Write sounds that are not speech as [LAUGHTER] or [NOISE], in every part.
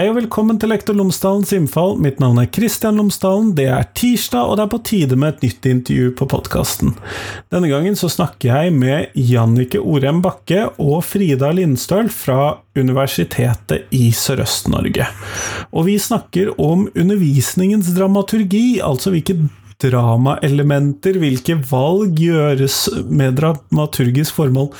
Hei og velkommen til Lektor Lomsdalens innfall. Mitt navn er Kristian Lomsdalen. Det er tirsdag, og det er på tide med et nytt intervju på podkasten. Denne gangen så snakker jeg med Jannike Orem Bakke og Frida Lindstøl fra Universitetet i Sørøst-Norge. Og vi snakker om undervisningens dramaturgi, altså hvilket dramaelementer, hvilke valg gjøres med dramaturgisk formål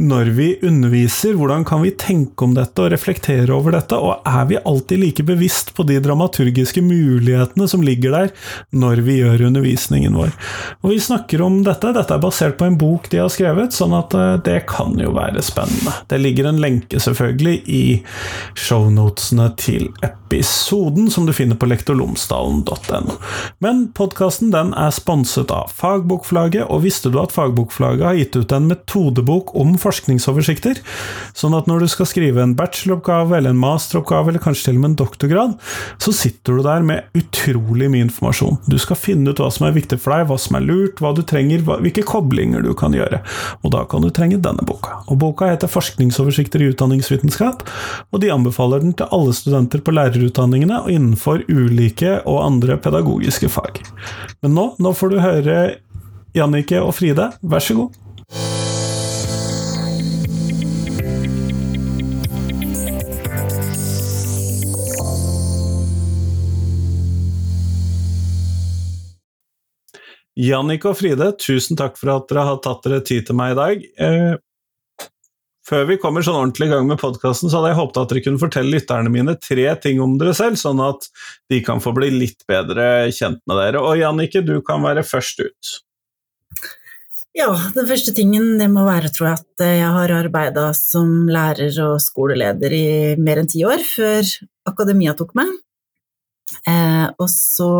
når vi underviser, hvordan kan vi tenke om dette og reflektere over dette, og er vi alltid like bevisst på de dramaturgiske mulighetene som ligger der når vi gjør undervisningen vår? Og vi snakker om dette, dette er basert på en bok de har skrevet, sånn at eh, det kan jo være spennende. Det ligger en lenke selvfølgelig i shownotene til episoden, som du finner på lektorlomsdalen.no. Men podkasten podkasten er sponset av Fagbokflagget, og visste du at Fagbokflagget har gitt ut en metodebok om forskningsoversikter? Sånn at når du skal skrive en bacheloroppgave eller en masteroppgave, eller kanskje til og med en doktorgrad, så sitter du der med utrolig mye informasjon. Du skal finne ut hva som er viktig for deg, hva som er lurt, hva du trenger, hvilke koblinger du kan gjøre. Og da kan du trenge denne boka. Og boka heter Forskningsoversikter i utdanningsvitenskap, og de anbefaler den til alle studenter på lærerutdanningene og innenfor ulike og andre pedagogiske fag. Men nå, nå får du høre Jannike og Fride, vær så god. Jannik og Fride, tusen takk for at dere har tatt dere tid til meg i dag. Før vi kommer sånn ordentlig i gang med podkasten, så hadde jeg håpet at dere kunne fortelle lytterne mine tre ting om dere selv, sånn at de kan få bli litt bedre kjent med dere. Og Jannicke, du kan være først ut. Ja, den første tingen det må være, tror jeg, at jeg har arbeida som lærer og skoleleder i mer enn ti år, før akademia tok meg. Eh, og så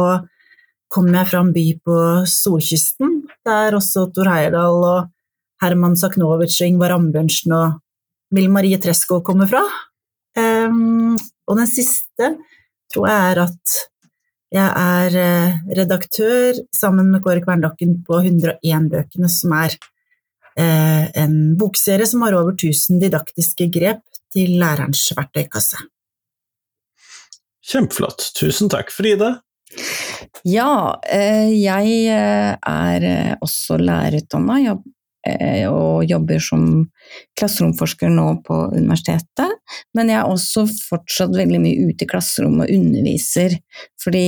kom jeg fra en by på solkysten, der også Tor Heyerdahl og Herman Saknovic og Ingvar Ambjørnsen og Mill Marie Tresko komme fra. Um, og den siste tror jeg er at jeg er uh, redaktør sammen med Kåre Kverndokken på 101 bøkene, som er uh, en bokserie som har over 1000 didaktiske grep til lærerens verktøykasse. Kjempeflott. Tusen takk, Fride. Ja, eh, jeg er også lærerutdanna. Eh, og jobber som klasseromforsker nå på universitetet. Men jeg er også fortsatt veldig mye ute i klasserommet og underviser. Fordi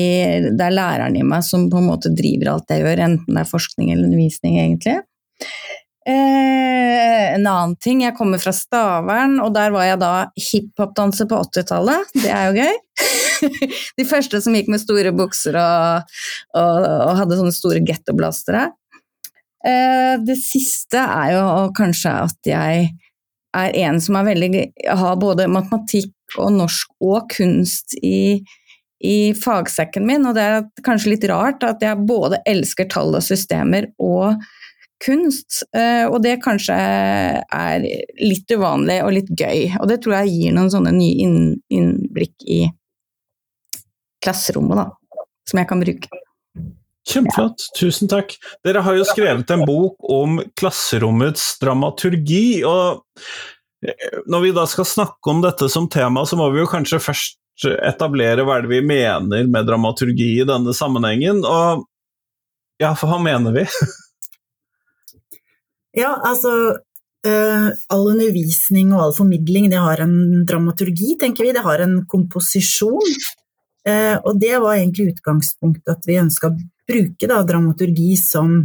det er læreren i meg som på en måte driver alt jeg gjør, enten det er forskning eller undervisning, egentlig. Eh, en annen ting, jeg kommer fra Stavern, og der var jeg da hiphopdanser på 80-tallet. Det er jo gøy. [LAUGHS] De første som gikk med store bukser og, og, og hadde sånne store gettoblastere. Eh, det siste er jo kanskje at jeg er en som er veldig har både matematikk og norsk og kunst i, i fagsekken min, og det er kanskje litt rart at jeg både elsker tall og systemer og kunst, eh, og det kanskje er litt uvanlig og litt gøy. Og det tror jeg gir noen sånne nye innblikk i klasserommet, da, som jeg kan bruke. Kjempeflott, tusen takk. Dere har jo skrevet en bok om klasserommets dramaturgi. og eh, Når vi da skal snakke om dette som tema, så må vi jo kanskje først etablere hva er det vi mener med dramaturgi i denne sammenhengen. Og ja, for hva mener vi? [LAUGHS] ja, altså uh, All undervisning og all formidling det har en dramaturgi, tenker vi. Det har en komposisjon. Uh, og det var egentlig utgangspunktet at vi ønska bruke da, dramaturgi som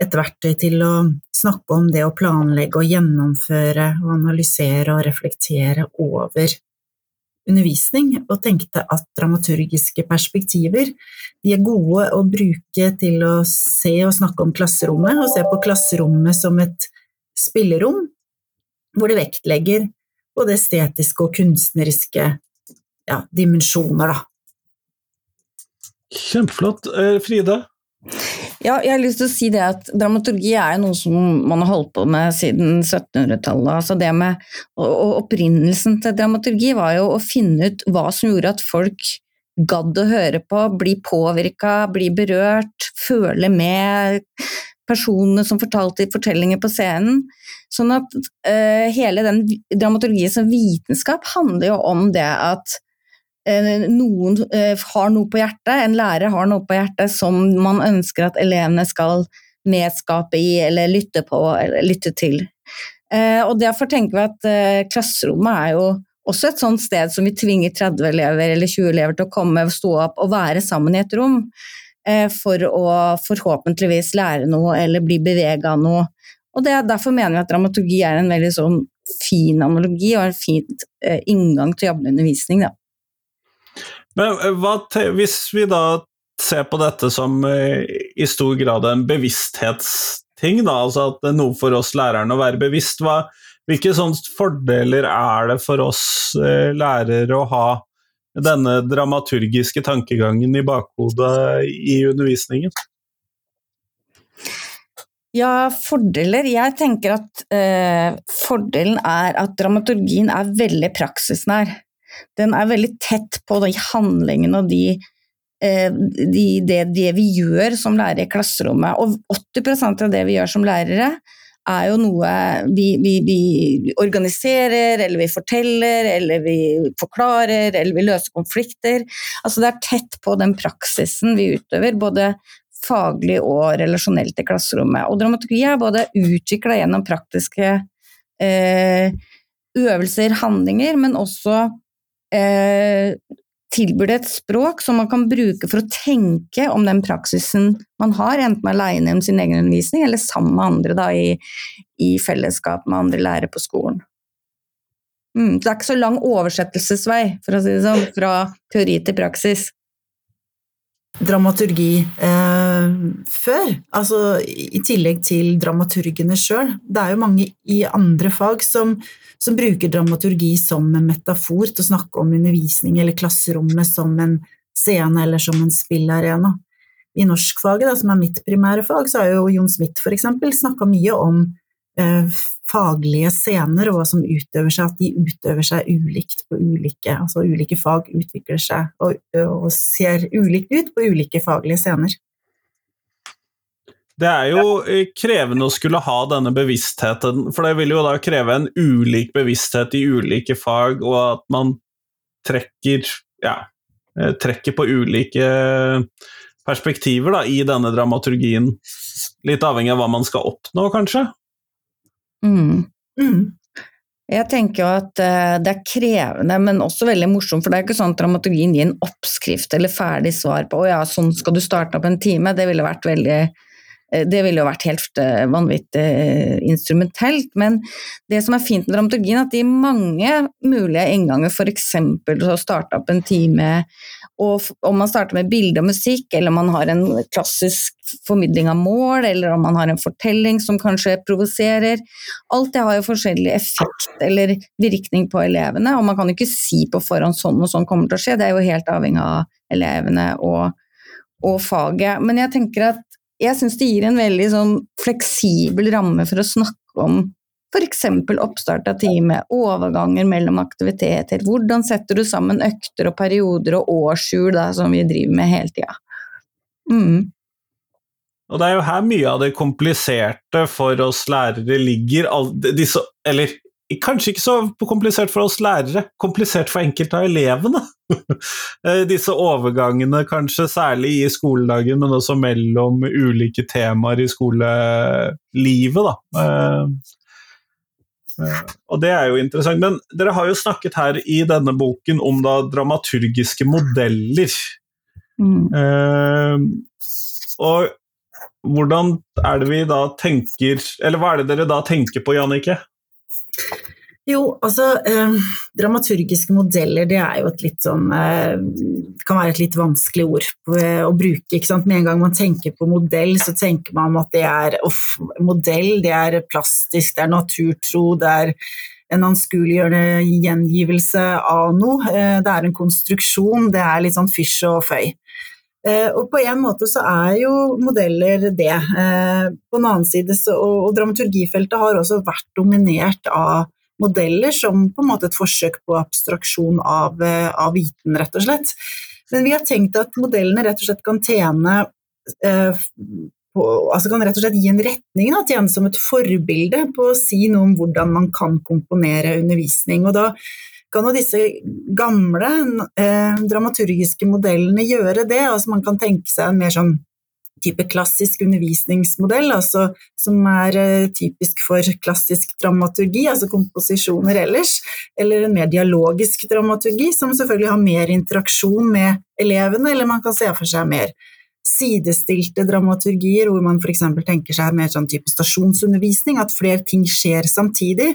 et verktøy til å snakke om det å planlegge og gjennomføre og analysere og reflektere over undervisning, og tenkte at dramaturgiske perspektiver de er gode å bruke til å se og snakke om klasserommet, og se på klasserommet som et spillerom, hvor det vektlegger både estetiske og kunstneriske ja, dimensjoner, da. Kjempeflott. Frida? Ja, jeg har lyst til å si det at Dramaturgi er noe som man har holdt på med siden 1700-tallet. Altså det med, og Opprinnelsen til dramaturgi var jo å finne ut hva som gjorde at folk gadd å høre på, bli påvirka, bli berørt, føle med personene som fortalte fortellinger på scenen. Sånn at uh, hele den dramaturgien som vitenskap handler jo om det at eh, noen eh, har noe på hjertet, en lærer har noe på hjertet som man ønsker at elevene skal medskape i eller lytte på eller lytte til. Eh, og Derfor tenker vi at eh, klasserommet er jo også et sånt sted som vi tvinger 30 elever eller 20 elever til å komme, stå opp og være sammen i et rom. Eh, for å forhåpentligvis lære noe eller bli bevega av noe. Og det, Derfor mener vi at dramaturgi er en veldig sånn fin analogi og en fin eh, inngang til å jobbe med undervisning. Da. Men hva, hvis vi da ser på dette som i stor grad en bevissthetsting, da, altså at det er noe for oss lærerne å være bevisst, hva, hvilke fordeler er det for oss eh, lærere å ha denne dramaturgiske tankegangen i bakhodet i undervisningen? Ja, fordeler Jeg tenker at eh, fordelen er at dramaturgien er veldig praksisnær. Den er veldig tett på de handlingene og de, eh, de, det, det, vi gjør som lærere i klasserommet. Og 80% av det vi gjør som lærere, er jo noe vi, vi, vi, organiserer, eller vi forteller, eller vi forklarer, eller vi løser konflikter. Altså det er tett på den praksisen vi utøver, både faglig og relasjonelt i klasserommet. Og dramaturgi er både utvikla gjennom praktiske eh, øvelser, handlinger, men også eh, tilbyr det et språk som man kan bruke for å tenke om den praksisen man har, enten alene om sin egen undervisning eller sammen med andre da, i, i, fellesskap med andre lærere på skolen. Mm, det er ikke så lang oversettelsesvei, for å si det sånn, fra teori til praksis. Dramaturgi eh, før, altså i tillegg til dramaturgene sjøl. Det er jo mange i andre fag som som bruker dramaturgi som en metafor til å snakke om undervisning eller klasserommet som en scene eller som en spillarena. I norskfaget, som er mitt primære fag, så har jo Jon Smith f.eks. snakka mye om eh, faglige scener og hva som utøver seg, at de utøver seg ulikt på ulike Altså ulike fag utvikler seg og, og ser ulikt ut på ulike faglige scener. Det er jo eh, krevende å skulle ha denne bevisstheten, for det vil jo da kreve en ulik bevissthet i ulike fag, og at man trekker, ja, eh, trekker på ulike perspektiver da, i denne dramaturgien. Litt avhengig av hva man skal oppnå, kanskje? Mm. Mm. Jeg tenker jo at det er krevende, men også veldig morsomt. For det er ikke sånn at dramaturgien gir en oppskrift eller ferdig svar på å ja, sånn skal du starte opp en time. Det ville vært veldig Eh, det ville jo vært helt eh, vanvittig eh, instrumentelt. Men det som er fint med dramaturgien, er at de mange mulige innganger. F.eks. å starte opp en time, og om man starter med bilde og musikk, eller om man har en klassisk formidling av mål, eller om man har en fortelling som kanskje provoserer. Alt det har jo forskjellig effekt eller virkning på elevene, og man kan jo ikke si på forhånd sånn og sånn kommer til å skje, det er jo helt avhengig av elevene og, og faget. Men jeg tenker at jeg syns det gir en veldig sånn fleksibel ramme for å snakke om f.eks. oppstart av time, overganger mellom aktiviteter. Hvordan setter du sammen økter og perioder og årshjul som vi driver med hele tida. Mm. Og det er jo her mye av det kompliserte for oss lærere ligger. Disse, eller kanskje ikke så komplisert for oss lærere, komplisert for enkelte av elevene. [LAUGHS] Eh, disse overgangene, kanskje særlig i skoledagen, men også mellom ulike temaer i skolelivet, da. Eh, eh, og det er jo interessant. Men dere har jo snakket her i denne boken om da dramaturgiske modeller. Mm. og hvordan er det vi da tenker Eller hva er det dere da tenker på, Jannicke? Jo, altså eh, Dramaturgiske modeller det er jo et litt sånn eh, kan være et litt vanskelig ord å bruke. ikke sant? Med en gang man tenker på modell, så tenker man at det er off, modell, det er plastisk, det er naturtro, det er en anskueliggjørende gjengivelse av noe. Eh, det er en konstruksjon, det er litt sånn fysj og føy. Eh, og på en måte så er jo modeller det. Eh, på den annen side så, og, og dramaturgifeltet har også vært dominert av modeller som på en måte et forsøk på abstraksjon av, eh, av viten, rett og slett. Men vi har tenkt at modellene rett og slett kan tjene eh, på, altså kan rett og slett gi en retning, da, tjene som et forbilde på å si noe om hvordan man kan komponere undervisning. Og da kan jo disse gamle eh, dramaturgiske modellene gjøre det. Altså man kan tenke seg en mer sånn type klassisk undervisningsmodell, altså, som er uh, typisk for klassisk dramaturgi, altså komposisjoner ellers, eller en mer dialogisk dramaturgi, som selvfølgelig har mer interaksjon med elevene, eller man kan se for seg mer sidestilte dramaturgier, hvor man f.eks. tenker seg mer sånn type stasjonsundervisning, at flere ting skjer samtidig.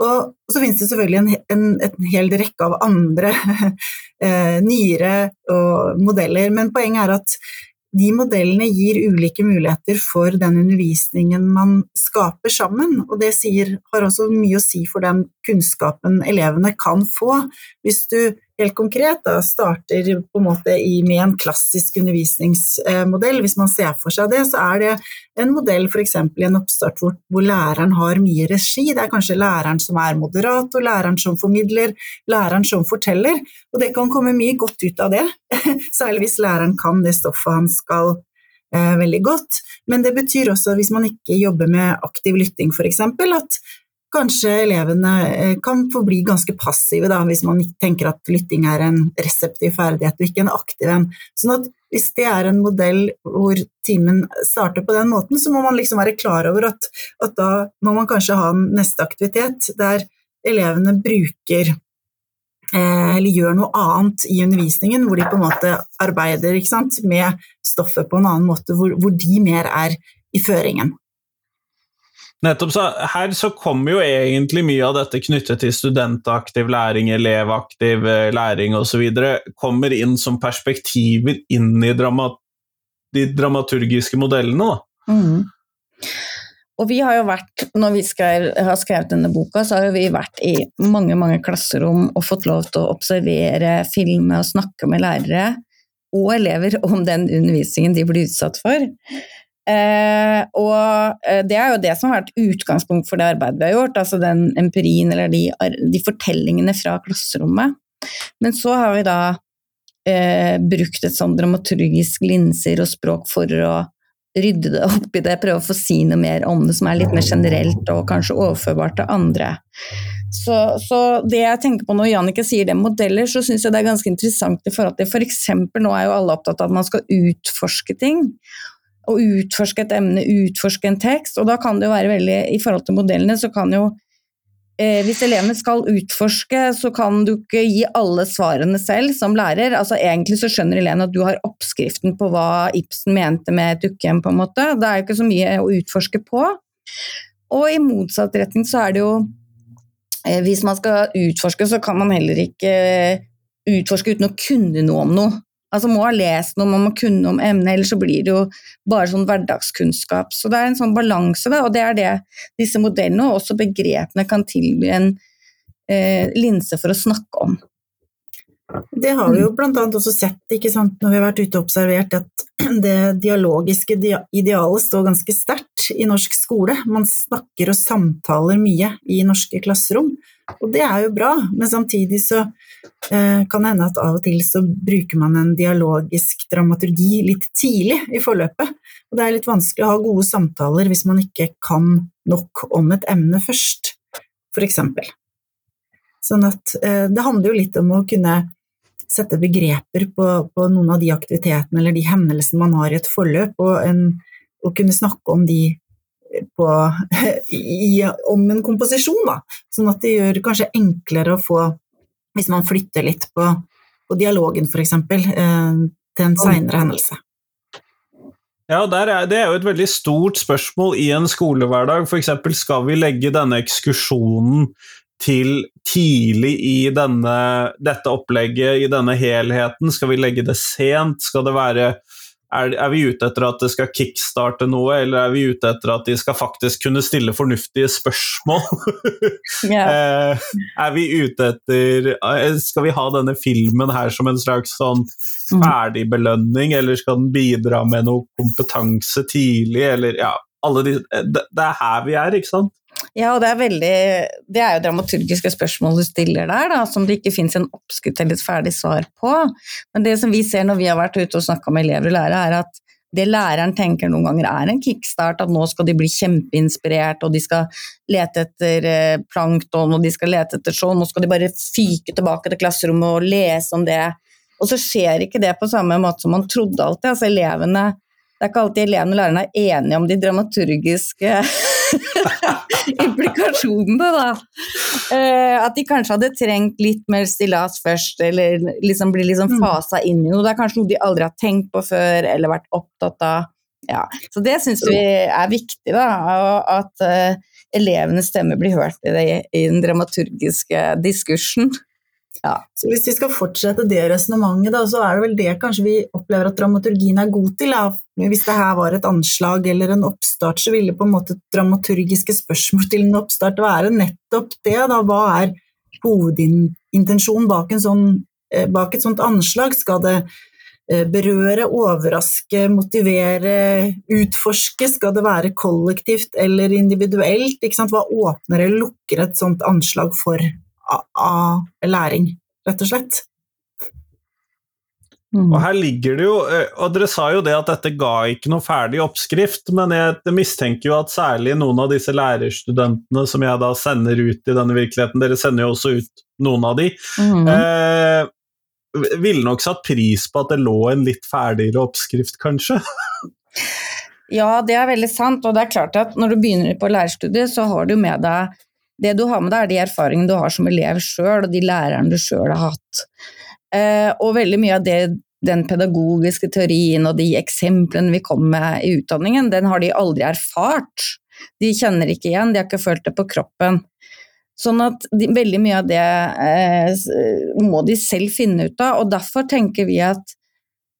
Og så finnes det selvfølgelig en, en, en hel rekke av andre [LAUGHS] eh, nyere modeller, men poenget er at de modellene gir ulike muligheter for den undervisningen man skaper sammen, og det sier, har også mye å si for den kunnskapen elevene kan få. Hvis du helt konkret da, starter på en måte i, med en klassisk undervisningsmodell. Hvis man ser for seg det, så er det en modell f.eks. i en oppstart hvor, hvor, læreren har mye regi. Det er kanskje læreren som er moderator, læreren som formidler, læreren som forteller. Og det kan komme mye godt ut av det, [LAUGHS] særlig hvis læreren kan det stoffet han skal eh, veldig godt. Men det betyr også, hvis man ikke jobber med aktiv lytting f.eks., at kanskje elevene eh, kan få bli ganske passive da, hvis man tenker at lytting er en reseptiv ferdighet og ikke en aktiv en. Sånn at hvis det er en modell hvor timen starter på den måten, så må man liksom være klar over at, at da må man kanskje ha en neste aktivitet der elevene bruker eh, eller gjør noe annet i undervisningen, hvor de på en måte arbeider sant, med stoffet på en annen måte, hvor, hvor de mer er i føringen. Nettopp, så Her så kommer jo egentlig mye av dette knyttet til studentaktiv læring, elevaktiv eh, læring osv. kommer inn som perspektiver inn i drama, de dramaturgiske modellene. da. Mm. Og vi har jo vært, når vi skrev, har skrevet denne boka, så har vi vært i mange mange klasserom og fått lov til å observere, filme og snakke med lærere og elever om den undervisningen de blir utsatt for. Eh, og eh, det er jo det som har vært utgangspunkt for det arbeidet vi har gjort, altså den empirien eller de, de fortellingene fra klasserommet. Men så har vi da eh, brukt et sånn dramaturgisk linser og språk for å rydde det opp i det, prøve å få si noe mer om det som er litt mer generelt og kanskje overførbart til andre. Så, så det jeg tenker på når Jannicke sier det modeller, så syns jeg det er ganske interessant i forhold til f.eks. For nå er jo alle opptatt av at man skal utforske ting å utforske et emne, utforske en tekst. Og da kan det jo være veldig I forhold til modellene så kan jo eh, Hvis elevene skal utforske, så kan du ikke gi alle svarene selv som lærer. Altså Egentlig så skjønner elevene at du har oppskriften på hva Ibsen mente med et dukkehjem, på en måte. Det er jo ikke så mye å utforske på. Og i motsatt retning så er det jo eh, Hvis man skal utforske, så kan man heller ikke eh, utforske uten å kunne noe om noe. Altså må ha lest noe, man må kunne om emnet, ellers så blir det jo bare sånn hverdagskunnskap. Så det er en sånn balanse, da, og det er det disse modellene og også begrepene kan tilby en eh, linse for å snakke om. Det har vi jo bl.a. også sett ikke sant, når vi har vært ute og observert at [CLEARS THROAT] det dialogiske idealet står ganske sterkt i norsk skole. Man snakker og samtaler mye i norske klasserom, og det er jo bra, men samtidig så eh, kan det hende at av og til så bruker man en dialogisk dramaturgi litt tidlig i forløpet. Og det er litt vanskelig å ha gode samtaler hvis man ikke kan nok om et emne først, eksempel. Sånn at eh, det handler jo litt om å kunne sette begreper på, på, noen av de aktivitetene eller de hendelsene man har i et forløp, og, en, og kunne snakke om de på, [LAUGHS] i, om en komposisjon, da. Sånn at det gjør kanskje enklere å få, hvis man flytter litt på, på dialogen f.eks., eh, til en seinere hendelse. Ja, er, Det er jo et veldig stort spørsmål i en skolehverdag. F.eks. skal vi legge denne ekskursjonen til tidlig i denne, dette opplegget, i denne helheten? Skal vi legge det sent? Skal det være er, er, vi ute etter at det skal kickstarte noe, eller er vi ute etter at de skal faktisk kunne stille fornuftige spørsmål? [LAUGHS] yeah. er vi ute etter eh, Skal vi ha denne filmen her som en slags sånn mm. ferdigbelønning, eller skal den bidra med noe kompetanse tidlig, eller ja, alle de, det, det er her vi er, ikke sant? Ja, og det er veldig Det er jo dramaturgiske spørsmål du stiller der, da, som det ikke fins en oppskrift eller et ferdig svar på. Men det som vi ser når vi har vært ute og snakka med elever og lærere, er at det læreren tenker noen ganger er en kickstart, at nå skal de bli kjempeinspirert, og de skal lete etter eh, plankton, og de skal lete etter sånn, nå skal de bare fyke tilbake til klasserommet og lese om det. Og så skjer ikke det på samme måte som man trodde alltid. altså elevene det er ikke alltid elevene og lærerne er enige om de dramaturgiske [LAUGHS] implikasjonene, da. Uh, at de kanskje hadde trengt litt mer stillas først, eller liksom bli liksom mm. fasa inn i noe. Det er kanskje noe de aldri har tenkt på før, eller vært opptatt av. Ja. Så det syns vi er viktig, da. At uh, elevenes stemme blir hørt i, det, i den dramaturgiske diskursen. Ja. Så Hvis vi skal fortsette det resonnementet, så er det vel det kanskje vi opplever at dramaturgien er god til. Ja. Hvis det her var et anslag eller en oppstart, så ville på en måte dramaturgiske spørsmål til en oppstart være nettopp det. Da. Hva er hovedintensjonen bak, sånn, eh, bak et sånt anslag? Skal det eh, berøre, overraske, motivere, utforske? Skal det være kollektivt eller individuelt? Hva åpner eller lukker et sånt anslag for av læring, rett og slett. Mm. Og her ligger det jo, eh, og Dere sa jo det at dette ga ikke noe ferdig oppskrift, men jeg mistenker jo at særlig noen av disse lærerstudentene som jeg da sender ut i denne virkeligheten, dere sender jo også ut noen av de, mm. eh, ville nok satt pris på at det lå en litt ferdigere oppskrift, kanskje? [LAUGHS] ja, det er veldig sant, og det er klart at når du begynner på lærerstudiet, så har du med deg det du har med deg, er de erfaringene du har som elev sjøl, og de lærerne du sjøl har hatt. Eh, og veldig mye av det, den pedagogiske teorien og de eksemplene vi kommer med i utdanningen, den har de aldri erfart. De kjenner ikke igjen, de har ikke følt det på kroppen. Sånn at de, veldig mye av det eh, må de selv finne ut av, og derfor tenker vi at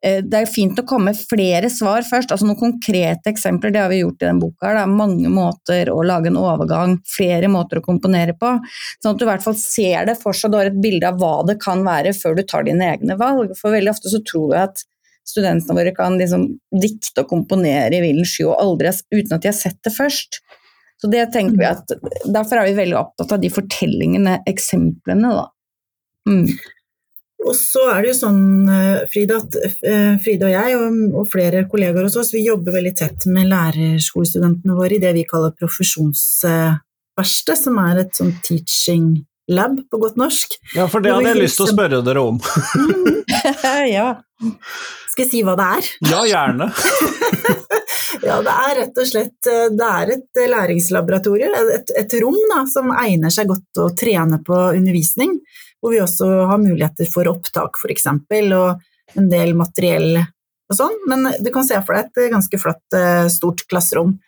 det er fint å komme med flere svar først, altså noen konkrete eksempler. Det har vi gjort i denne boka. Det er mange måter å lage en overgang, flere måter å komponere på. Sånn at du i hvert fall ser det for seg, du har et bilde av hva det kan være før du tar dine egne valg. For veldig ofte så tror jeg at studentene våre kan liksom dikte og komponere i villen sky aldri, uten at de har sett det først. Så det tenker vi at, Derfor er vi veldig opptatt av de fortellingene, eksemplene. da. Mm. Og så er det jo sånn, eh, Frida, at eh, Frida og jeg og, flere kollegaer hos oss, vi jobber veldig tett med lærerskolestudentene våre i det vi kaller profesjonsverksted, som er et sånn teaching lab på godt norsk. Ja, for det hadde jeg lyst til å spørre dere om. [LAUGHS] ja. Skal jeg si hva det er? Ja, gjerne. [LAUGHS] ja, det er rett og slett eh, det er et læringslaboratorium, et, et rom da, som egner seg godt å trene på undervisning hvor vi også har muligheter for opptak, f.eks., og en del materiell og sånn. Men du kan se for deg et ganske flatt, eh, stort klasserom.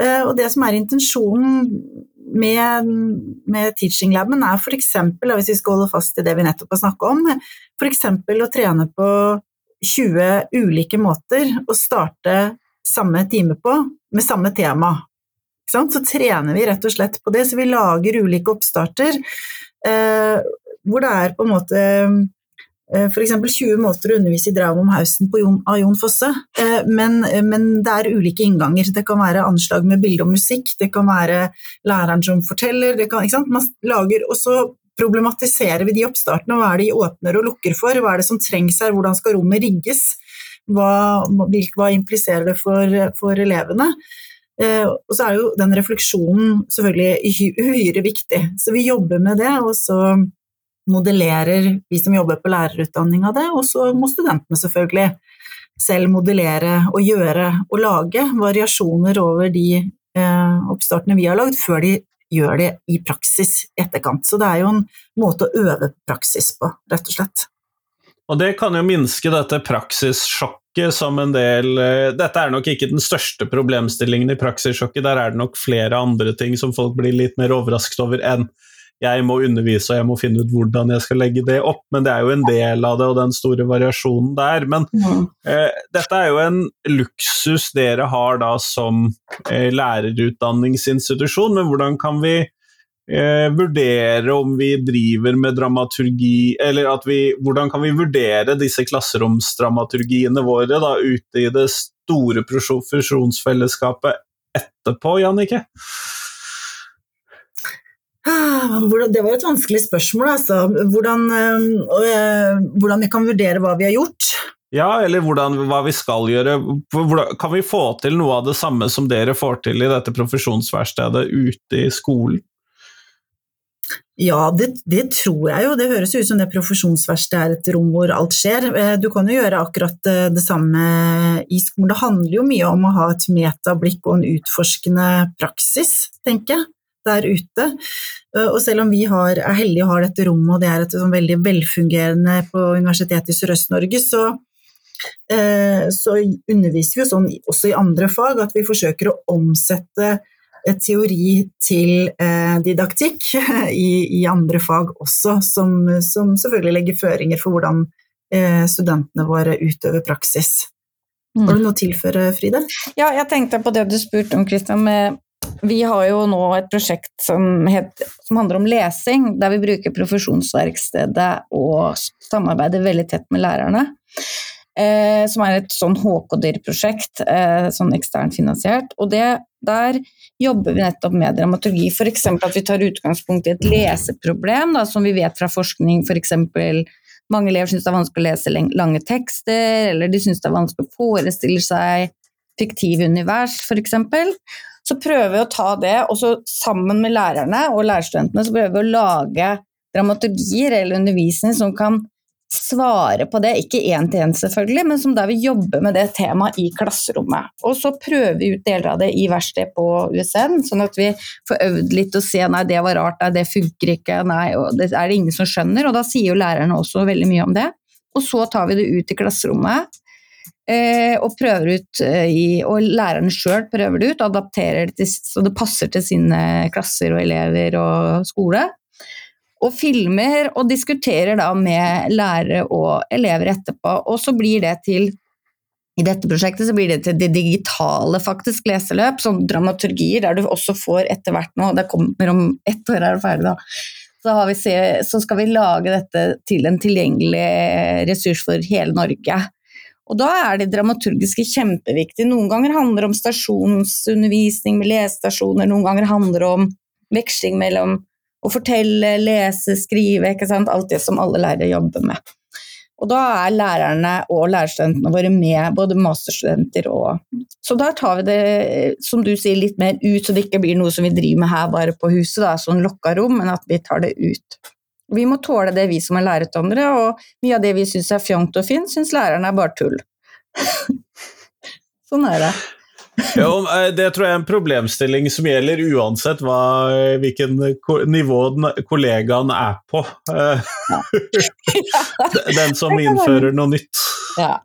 Eh, og det som er intensjonen med, med teaching laben, er f.eks., hvis vi skal holde fast i det vi nettopp har snakket om, f.eks. å trene på 20 ulike måter å starte samme time på, med samme tema. Så trener vi rett og slett på det, så vi lager ulike oppstarter. Eh, hvor det er på en måte eh, f.eks. 20 måter å undervise i Draum om Hausen av Jon Fosse, eh, men, men, det er ulike innganger. Det kan være anslag med bilde og musikk, det kan være læreren som forteller, kan, Man lager, og så problematiserer vi de oppstartene. Hva er det de åpner og lukker for? Hva er det som trengs her? Hvordan skal rommet rigges? Hva, hva impliserer det for, for elevene? Eh, og så er jo den refleksjonen selvfølgelig uhyre viktig. Så vi jobber med det, og så modellerer vi som jobber på lærerutdanninga det, og så må studentene selvfølgelig selv modellere og gjøre og lage variasjoner over de eh, oppstartene vi har lagd, før de gjør det i praksis i etterkant. Så det er jo en måte å øve praksis på, rett og slett. Og det kan jo minske dette praksissjokket som en del eh, Dette er nok ikke den største problemstillingen i praksissjokket, der er det nok flere andre ting som folk blir litt mer overrasket over enn jeg må undervise og jeg må finne ut hvordan jeg skal legge det opp, men det er jo en del av det og den store variasjonen der. Men mm. eh, dette er jo en luksus dere har da som eh, lærerutdanningsinstitusjon, men hvordan kan vi eh, vurdere om vi driver med dramaturgi Eller vi, hvordan kan vi vurdere disse klasseromsdramaturgiene våre da, ute i det store profesjonsfellesskapet etterpå, Jannicke? Ah, det var et vanskelig spørsmål, altså. Hvordan, eh, hvordan, vi kan vurdere hva vi har gjort. Ja, eller hvordan, hva vi skal gjøre. Hvordan, kan vi få til noe av det samme som dere får til i dette profesjonsverkstedet ute i skolen? Ja, det, det, tror jeg jo. Det høres ut som det profesjonsverkstedet er et rom hvor alt skjer. Eh, du kan jo gjøre akkurat eh, det samme i skolen. Det handler jo mye om å ha et metablikk og en utforskende praksis, tenker jeg, der ute. Eh, og selv om vi har, er heldige og har dette rommet, og det er et sånn veldig velfungerende på Universitetet i Sørøst-Norge, så, så underviser vi jo sånn også i andre fag at vi forsøker å omsette teori til eh, didaktikk [LAUGHS] i, i, andre fag også, som, som, selvfølgelig legger føringer for hvordan eh, studentene våre utøver praksis. Mm. Har du noe å tilføre, Fride? Ja, jeg tenkte på det du spurte om, Kristian. Vi har jo nå et prosjekt som, heter, som, handler om lesing, der vi bruker profesjonsverkstedet og samarbeider veldig tett med lærerne. Eh, som er et sånn HK-dyr-prosjekt, eh, sånn eksternt finansiert. Og det, der jobber vi nettopp med dramaturgi. F.eks. at vi tar utgangspunkt i et leseproblem, da, som vi vet fra forskning. F.eks. mange elever syns det er vanskelig å lese lange tekster, eller de syns det er vanskelig å forestille seg fiktive univers, f.eks. Så prøver vi å ta det, og så sammen med lærerne og lærerstudentene så prøver vi å lage dramaturgier eller undervisning som kan svare på det, ikke én til én selvfølgelig, men som der vi jobber med det temaet i klasserommet. Og så prøver vi ut deler av det i verkstedet på USN, sånn at vi får øvd litt og se nei, det var rart, nei, det funker ikke, nei, det er det ingen som skjønner. Og da sier jo lærerne også veldig mye om det. Og så tar vi det ut i klasserommet. Eh, og prøver ut eh, i, og lærerne sjøl prøver det ut og adapterer det til, så det passer til sine klasser og elever og skole og filmer og diskuterer da med lærere og elever etterpå. Og så blir det til i dette prosjektet så blir det til det digitale faktisk leseløp, sånn dramaturgier, der du også får etter hvert nå, det kommer om ett år, er det ferdig da, så, se, så, skal vi lage dette til en tilgjengelig ressurs for hele Norge. Og da er det dramaturgiske kjempeviktig. Noen ganger handler det om stasjonsundervisning med lesestasjoner, noen ganger handler det om veksling mellom å fortelle, lese, skrive, ikke sant? alt det som alle lærere jobber med. Og da er lærerne og lærerstudentene våre med, både masterstudenter og Så da tar vi det, som du sier, litt mer ut, så det ikke blir noe som vi driver med her bare på huset, da, sånn lokka rom, men at vi tar det ut. Vi må tåle det, vi som er lærerutdannere, og mye av det vi syns er fjongt og fint, syns lærerne er bare tull. [LAUGHS] sånn er det. Jo, eh, det tror jeg er en problemstilling som gjelder uansett hva, hvilken nivå kollegaen er på. Eh, [LAUGHS] den som innfører noe nytt. Ja,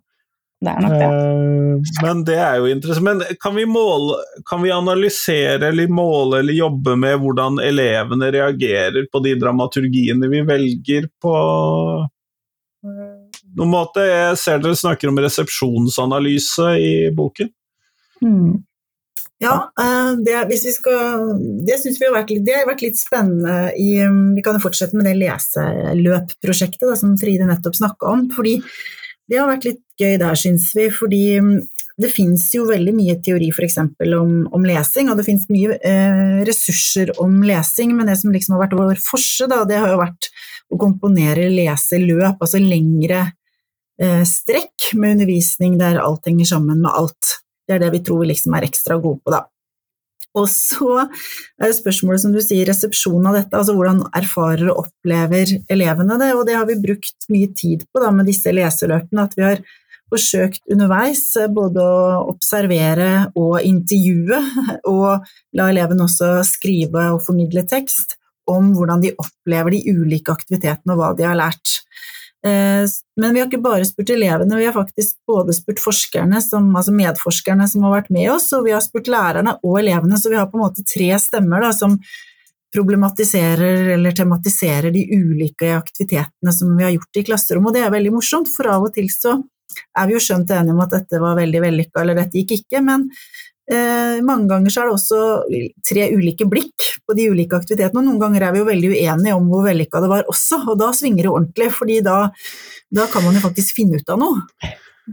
det er nok det. Eh, men det er jo interessant. Men kan vi, måle, kan vi analysere eller måle eller jobbe med hvordan elevene reagerer på de dramaturgiene vi velger på noen måte? Jeg ser dere snakker om resepsjonsanalyse i boken. Mm. Ja, eh, det, hvis vi skal, det syns vi har vært, det har vært litt spennende i um, Vi kan jo fortsette med det leseløpprosjektet som Fride nettopp snakka om. fordi Det har vært litt gøy der, syns vi. fordi um, det fins jo veldig mye teori f.eks. Om, om lesing, og det fins mye eh, ressurser om lesing, men det som liksom har vært vår forse, da, det har jo vært å komponere leseløp, altså lengre eh, strekk med undervisning der alt henger sammen med alt. Det er det vi tror vi liksom er ekstra gode på, da. Og så er det spørsmålet som du sier, resepsjonen av dette, altså hvordan erfarer og opplever elevene det, og det har vi brukt mye tid på da med disse leseløpene, at vi har forsøkt underveis både å observere og intervjue, og la elevene også skrive og formidle tekst om hvordan de opplever de ulike aktivitetene og hva de har lært. Eh, men vi har ikke bare spurt elevene, vi har faktisk både spurt forskerne, som, altså medforskerne som har vært med oss, og vi har spurt lærerne og elevene, så vi har på en måte tre stemmer da, som problematiserer eller tematiserer de ulike aktivitetene som vi har gjort i klasserommet, og det er veldig morsomt, for av og til så er vi jo skjønt enige om at dette var veldig vellykka eller dette gikk ikke, men mange ganger så er det også tre ulike blikk på de ulike aktivitetene, og noen ganger er vi jo veldig uenige om hvor vellykka det var også, og da svinger det ordentlig, fordi da, da kan man jo faktisk finne ut av noe,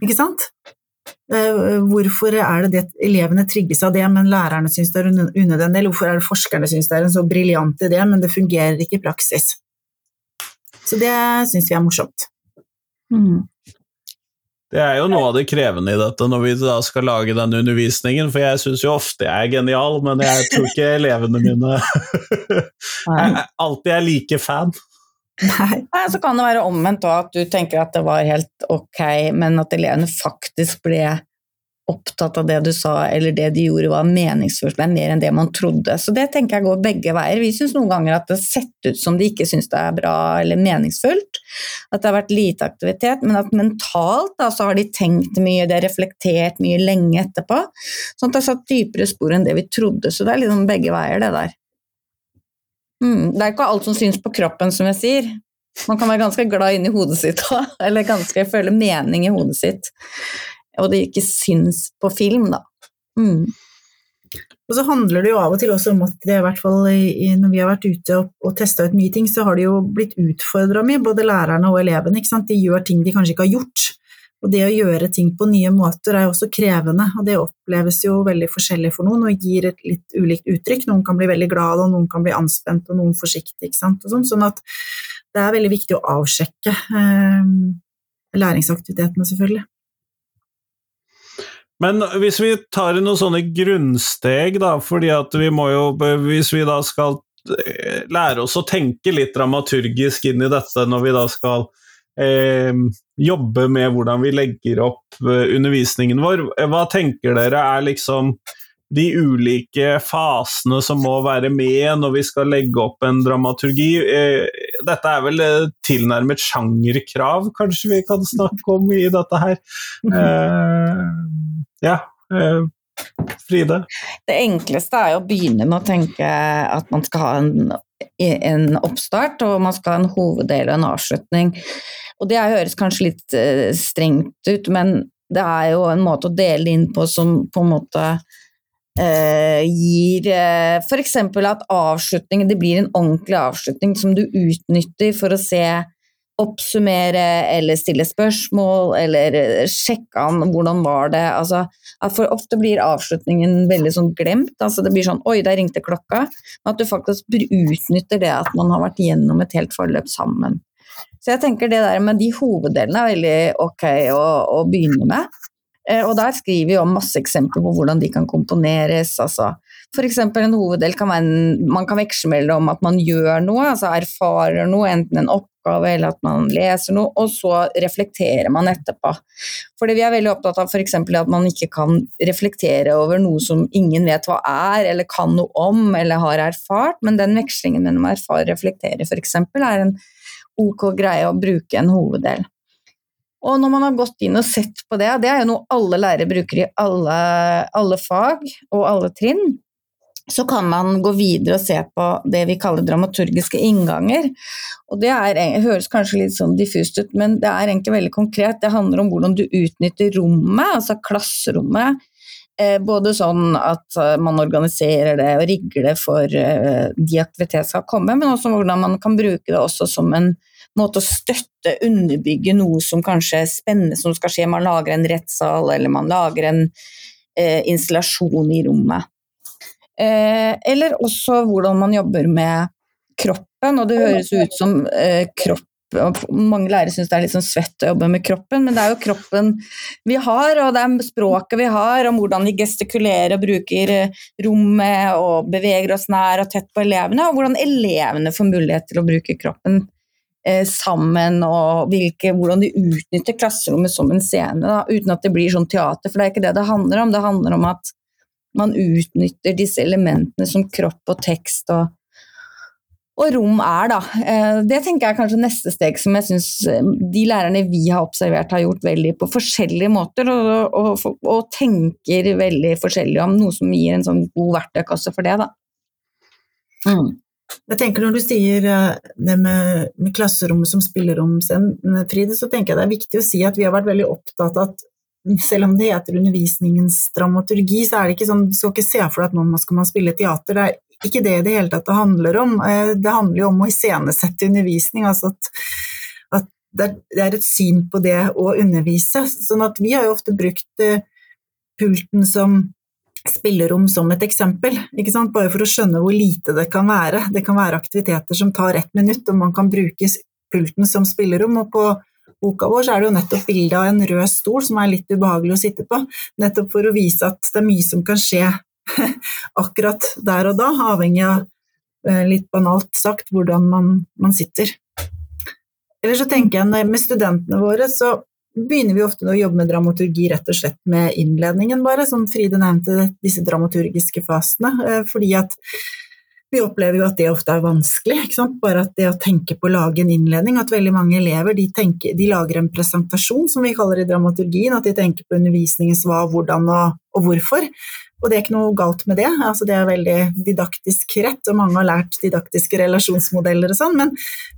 ikke sant? Eh, hvorfor er det det elevene trigges av det, men lærerne syns det er unødvendig, eller hvorfor er det forskerne syns det er en så briljant idé, men det fungerer ikke i praksis? Så det syns vi er morsomt. Mm. Det er jo noe av det krevende i dette når vi da skal lage den undervisningen, for jeg syns jo ofte jeg er genial, men jeg tror ikke elevene mine [LAUGHS] jeg alltid er like fan. Nei. Så kan det være omvendt òg, at du tenker at det var helt ok, men at elevene faktisk ble opptatt av det du sa, eller det de gjorde var meningsfullt, men mer enn det man trodde. Så det tenker jeg går begge veier. Vi syns noen ganger at det har sett ut som de ikke syns det er bra eller meningsfullt, at det har vært lite aktivitet, men at mentalt da, så har de tenkt mye, de har reflektert mye lenge etterpå, sånn at det har satt dypere spor enn det vi trodde. Så det er liksom begge veier, det der. Mm, det er ikke alt som syns på kroppen, som jeg sier. Man kan være ganske glad inni hodet sitt òg, [LAUGHS] eller ganske føle mening i hodet sitt og det ikke syns på film, da. Mm. Og så handler det jo av og til også om at det, i hvert fall når vi har vært ute og, og testa ut mye ting, så har de jo blitt utfordra mye, både lærerne og elevene. De gjør ting de kanskje ikke har gjort. Og det å gjøre ting på nye måter er jo også krevende, og det oppleves jo veldig forskjellig for noen og gir et litt ulikt uttrykk. Noen kan bli veldig glad, og noen kan bli anspent, og noen forsiktig. ikke sant? Sånn. sånn. at det er veldig viktig å avsjekke eh, læringsaktivitetene, selvfølgelig. Men hvis vi tar noen sånne grunnsteg, da, fordi at vi må jo Hvis vi da skal eh, lære oss å tenke litt dramaturgisk inn i dette når vi da skal eh, jobbe med hvordan vi legger opp eh, undervisningen vår, hva tenker dere er liksom de ulike fasene som må være med når vi skal legge opp en dramaturgi. Eh, dette er vel tilnærmet sjangerkrav, kanskje vi kan snakke om i dette her. [LAUGHS] Eh, ja. Eh, Fride? Det enkleste er å begynne med å tenke at man skal ha en, en oppstart, og man skal ha en hoveddel og en avslutning. Og det høres kanskje litt uh, strengt ut, men det er jo en måte å dele inn på som på en måte uh, gir uh, F.eks. at avslutningen det blir en ordentlig avslutning som du utnytter for å se oppsummere eller stille spørsmål eller eh, sjekke an hvordan var det altså, For ofte blir avslutningen veldig sånn glemt. altså Det blir sånn 'oi, der ringte klokka'. Men at du faktisk utnytter det at man har vært gjennom et helt forløp sammen. Så jeg tenker det der med de hoveddelene er veldig ok å, å begynne med. Eh, og der skriver vi om masse eksempler på hvordan de kan komponeres. altså F.eks. en hoveddel kan være en, man kan veksle mellom at man gjør noe, altså erfarer noe, enten en oppgave eller at man leser noe, og så reflekterer man etterpå. Fordi vi er veldig opptatt av f.eks. at man ikke kan reflektere over noe som ingen vet hva er, eller kan noe om, eller har erfart, men den vekslingen mellom erfare og reflektere f.eks. er en ok greie å bruke en hoveddel. Og når man har gått inn og sett på det, det er jo noe alle lærere bruker i alle, alle fag og alle trinn, så kan man gå videre og se på det vi kaller dramaturgiske innganger. Og Det er, høres kanskje litt sånn diffust ut, men det er egentlig veldig konkret. Det handler om hvordan du utnytter rommet, altså klasserommet. Eh, både sånn at eh, man organiserer det og rigger det for eh, de aktivitetene skal komme, men også hvordan man kan bruke det også som en måte å støtte, underbygge noe som kanskje er spennende som skal skje. Man lager en rettssal, eller man lager en eh, installasjon i rommet. Eh, eller også hvordan man jobber med kroppen, og det høres ut som eh, kropp mange lærere syns det er litt sånn svett å jobbe med kroppen, men det er jo kroppen vi har, og det er språket vi har, om hvordan vi gestikulerer og bruker eh, rommet og beveger oss nær og tett på elevene, og hvordan elevene får mulighet til å bruke kroppen sammen, og hvilke, hvordan de utnytter klasserommet som en scene, da, uten at det blir sånn teater, for det er ikke det det handler om. Det handler om at man utnytter disse elementene som kropp og tekst og, og rom er, da. Eh, det tenker jeg er kanskje neste steg som jeg syns eh, de lærerne vi har observert har gjort veldig på forskjellige måter, og, og, og tenker veldig forskjellig om noe som gir en sånn god verktøykasse for det, da. Mm. Jeg tenker Når du sier eh, det med, med klasserommet som spillerom, Fride, så tenker jeg det er viktig å si at vi har vært veldig opptatt av at selv om det heter undervisningens dramaturgi, så er det ikke sånn, du skal ikke se for deg at nå skal man spille teater. Det er ikke det det hele tatt det handler om. Eh, det handler jo om å iscenesette undervisning. altså at, at det, er, et syn på det å undervise. sånn at vi har jo ofte brukt eh, pulten som spillerom som et eksempel, bare for å skjønne hvor lite det kan være. Det kan være aktiviteter som tar ett minutt, og man kan bruke pulten som spillerom. og på boka vår, så er det jo nettopp bilde av en rød stol som er litt ubehagelig å sitte på. Nettopp for å vise at det er mye som kan skje [LAUGHS] akkurat der og da, avhengig av eh, litt banalt sagt hvordan man, man sitter. Eller så tenker jeg med studentene våre, så begynner vi ofte å jobbe med dramaturgi rett og slett med innledningen, bare, som Fride nevnte, disse dramaturgiske fasene. Eh, fordi at vi opplever jo at det ofte er vanskelig. Bare at det å tenke på å lage en innledning, at veldig mange elever de, tenker, de lager en presentasjon, som vi kaller det i dramaturgien, at de tenker på undervisningens hva, hvordan og, og hvorfor. Og det er ikke noe galt med det, altså det er veldig didaktisk rett, og mange har lært didaktiske relasjonsmodeller og sånn, men,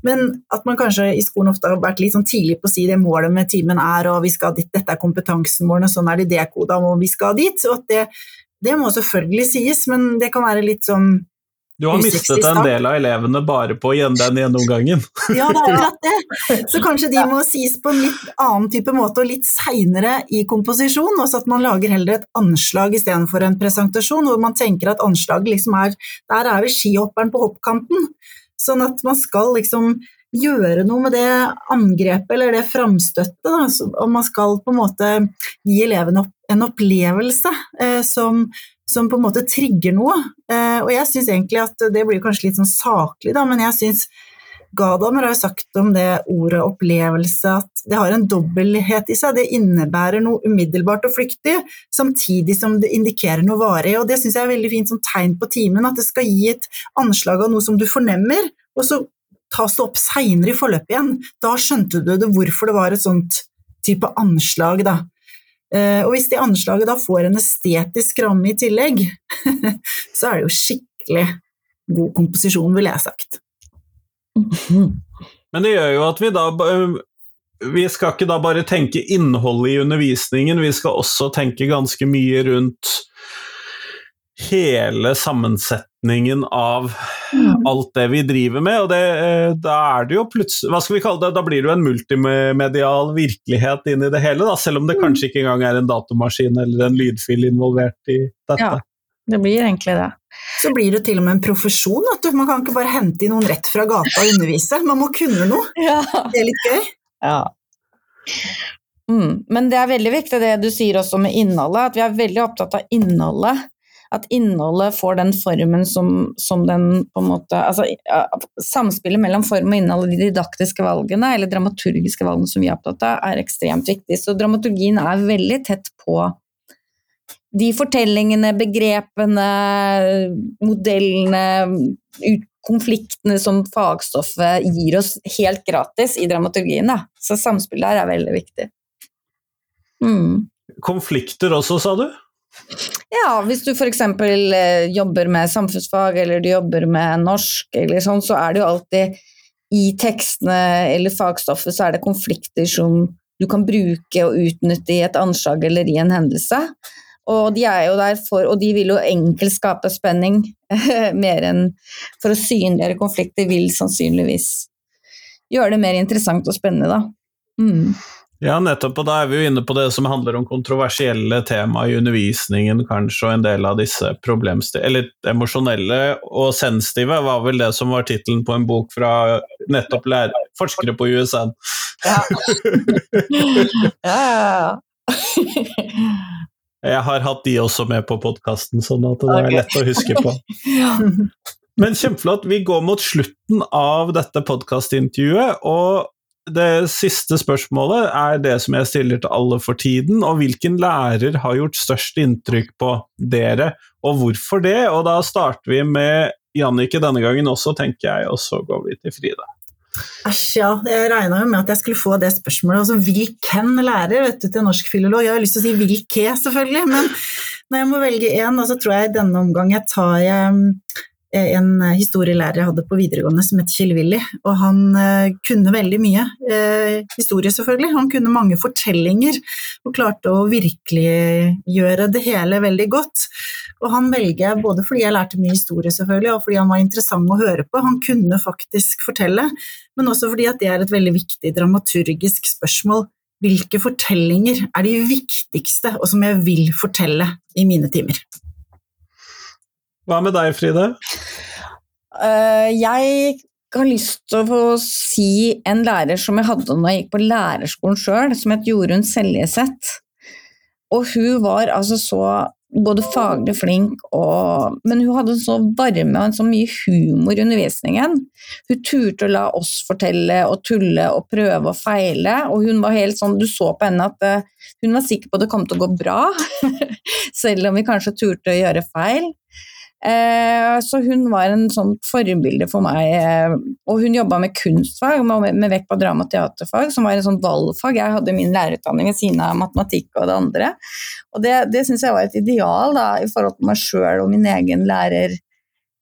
men, at man kanskje i skolen ofte har vært litt sånn tidlig på å si det målet med timen er, og vi skal dit, dette er kompetansen vår, og sånn er de dekoda, og vi skal dit. Og at det, det må selvfølgelig sies, men det kan være litt sånn du har mistet en del av elevene bare på den gjennomgangen. [LAUGHS] Ja, det er akkurat det. [LAUGHS] Så kanskje de må sies på en litt annen type måte og litt seinere i komposisjon, også at man lager heller et anslag istedenfor en presentasjon, hvor man tenker at anslaget liksom er Der er vi skihopperen på hoppkanten. Sånn at man skal liksom gjøre noe med det angrepet eller det framstøttet, og man skal på en måte gi elevene en opplevelse eh, som som på en måte trigger noe. Eh, og jeg syns egentlig at det blir kanskje litt sånn saklig, da, men jeg syns Gadamer har jo sagt om det ordet opplevelse at det har en dobbelthet i seg. Det innebærer noe umiddelbart og flyktig, samtidig som det indikerer noe varig. Og det syns jeg er veldig fint som tegn på timen, at det skal gi et anslag av noe som du fornemmer, og så tas det opp seinere i forløpet igjen. Da skjønte du det, hvorfor det var et sånt type anslag, da. Eh, og hvis det anslaget da får en estetisk ramme i tillegg, [LAUGHS] så er det jo skikkelig god komposisjon, ville jeg sagt. [LAUGHS] Men det gjør jo at vi da Vi skal ikke da bare tenke innholdet i undervisningen, vi skal også tenke ganske mye rundt hele sammensetningen av mm. alt det vi driver med. Og det, eh, da er det jo plutselig Hva skal vi kalle det? Da blir det jo en multimedial virkelighet inn i det hele, da, selv om det mm. kanskje ikke engang er en datamaskin eller en lydfil involvert i dette. Ja, det blir egentlig det. Så blir det til og med en profesjon. At du, man kan ikke bare hente inn noen rett fra gata og undervise. Man må kunne noe. [LAUGHS] Ja. Det er litt gøy. Ja. Mm. Men det er veldig viktig det du sier også med innholdet, at vi er veldig opptatt av innholdet at innholdet får den formen som, som den på en måte altså, Samspillet mellom form og innhold i de didaktiske valgene, eller dramaturgiske valgene som vi er opptatt av, er ekstremt viktig. Så dramaturgien er veldig tett på de fortellingene, begrepene, modellene, konfliktene som fagstoffet gir oss helt gratis i dramaturgien. Da. Så samspillet her er veldig viktig. Mm. Konflikter også, sa du? Ja, hvis du f.eks. Eh, jobber med samfunnsfag eller du jobber med norsk, eller sånn, så er det jo alltid i tekstene eller fagstoffet så er det konflikter som du kan bruke og utnytte i et anslag eller i en hendelse. Og de er jo der for, og de vil jo enkelt skape spenning, [LAUGHS] mer enn for å synliggjøre konflikter vil sannsynligvis gjøre det mer interessant og spennende, da. Mm. Ja, nettopp, og da er vi jo inne på det som handler om kontroversielle tema i undervisningen, kanskje, og en del av disse problemstillingene Eller emosjonelle og sensitive var vel det som var tittelen på en bok fra nettopp forskere på USN. [LAUGHS] Ja, ja, ja. Jeg har hatt de også med på podkasten, sånn at det er lett å huske på. [LAUGHS] Men kjempeflott. Vi går mot slutten av dette podkastintervjuet, og det siste spørsmålet er det som jeg stiller til alle for tiden. Og hvilken lærer har gjort størst inntrykk på dere, og hvorfor det? Og da starter vi med Jannicke denne gangen også, tenker jeg, og så går vi til Frida. Æsj, ja. Jeg regna jo med at jeg skulle få det spørsmålet. Altså, hvilken lærer vet du, til norsk filolog? Jeg har lyst til å si hvilke, selvfølgelig, men når jeg må velge én, så tror jeg i denne omgang jeg tar Eh, en historielærer jeg hadde på videregående som het Kjell Willy. Og han eh, kunne veldig mye. Eh, historie, selvfølgelig. Han kunne mange fortellinger og klarte å virkeliggjøre det hele veldig godt. Og han velger jeg både fordi jeg lærte mye historie, selvfølgelig, og fordi han var interessant å høre på. Han kunne faktisk fortelle, men også fordi at det er et veldig viktig dramaturgisk spørsmål. Hvilke fortellinger er de viktigste, og som jeg vil fortelle i mine timer? Hva med deg, Fride? Uh, jeg har lyst til å si en lærer som jeg hadde da jeg gikk på lærerskolen sjøl, som het Jorunn Seljeseth. Og hun var altså så både faglig flink og Men hun hadde så varme og så mye humor i undervisningen. Hun turte å la oss fortelle og tulle og prøve og feile, og hun var helt sånn Du så på henne at uh, hun var sikker på at det kom til å gå bra, [LAUGHS] selv om vi kanskje turte å gjøre feil. Eh, så hun var en sånn forbilde for meg. Eh, og hun jobba med kunstfag, med vekt på drama- og teaterfag, som var en sånn valgfag. Jeg hadde min lærerutdanning ved siden av matematikk og det andre. Og det, det syns jeg var et ideal da, i forhold til meg sjøl og min egen lærer.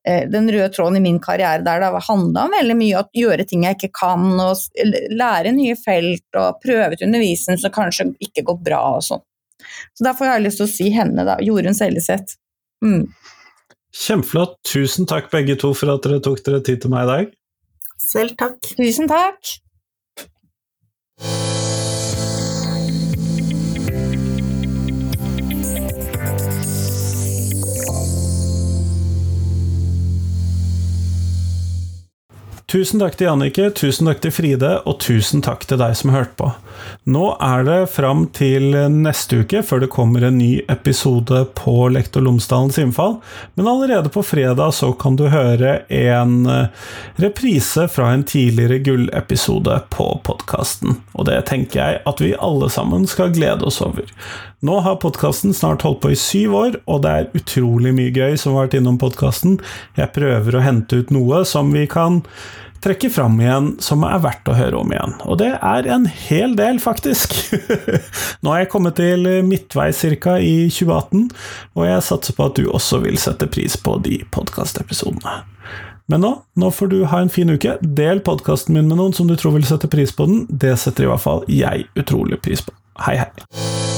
Eh, den røde tråden i min karriere der det handla om veldig mye å gjøre ting jeg ikke kan, og lære nye felt og prøve ut undervisning som kanskje ikke går bra og sånn. Så derfor har jeg lyst til å si henne, da. Jorunn Seljeseth. Mm. Kjempeflott. Tusen takk begge to for at dere tok dere tid til meg i dag. Selv takk. Tusen takk. Tusen takk til Jannicke, tusen takk til Fride, og tusen takk til deg som hørte på. Nå er det fram til neste uke før det kommer en ny episode på Lektor Lomsdalens innfall, men allerede på fredag så kan du høre en eh, reprise fra en tidligere gullepisode på podkasten. Og det tenker jeg at vi alle sammen skal glede oss over. Nå har podkasten snart holdt på i syv år, og det er utrolig mye gøy som har vært innom podkasten. Jeg prøver å hente ut noe som vi kan trekke fram igjen som er verdt å høre om igjen. Og det er en hel del, faktisk. [LAUGHS] nå har jeg kommet til midtveis ca. i 2018, og jeg satser på at du også vil sette pris på de podkastepisodene. Men nå, nå får du ha en fin uke. Del podkasten min med noen som du tror vil sette pris på den. Det setter i hvert fall jeg utrolig pris på. Hei, hei.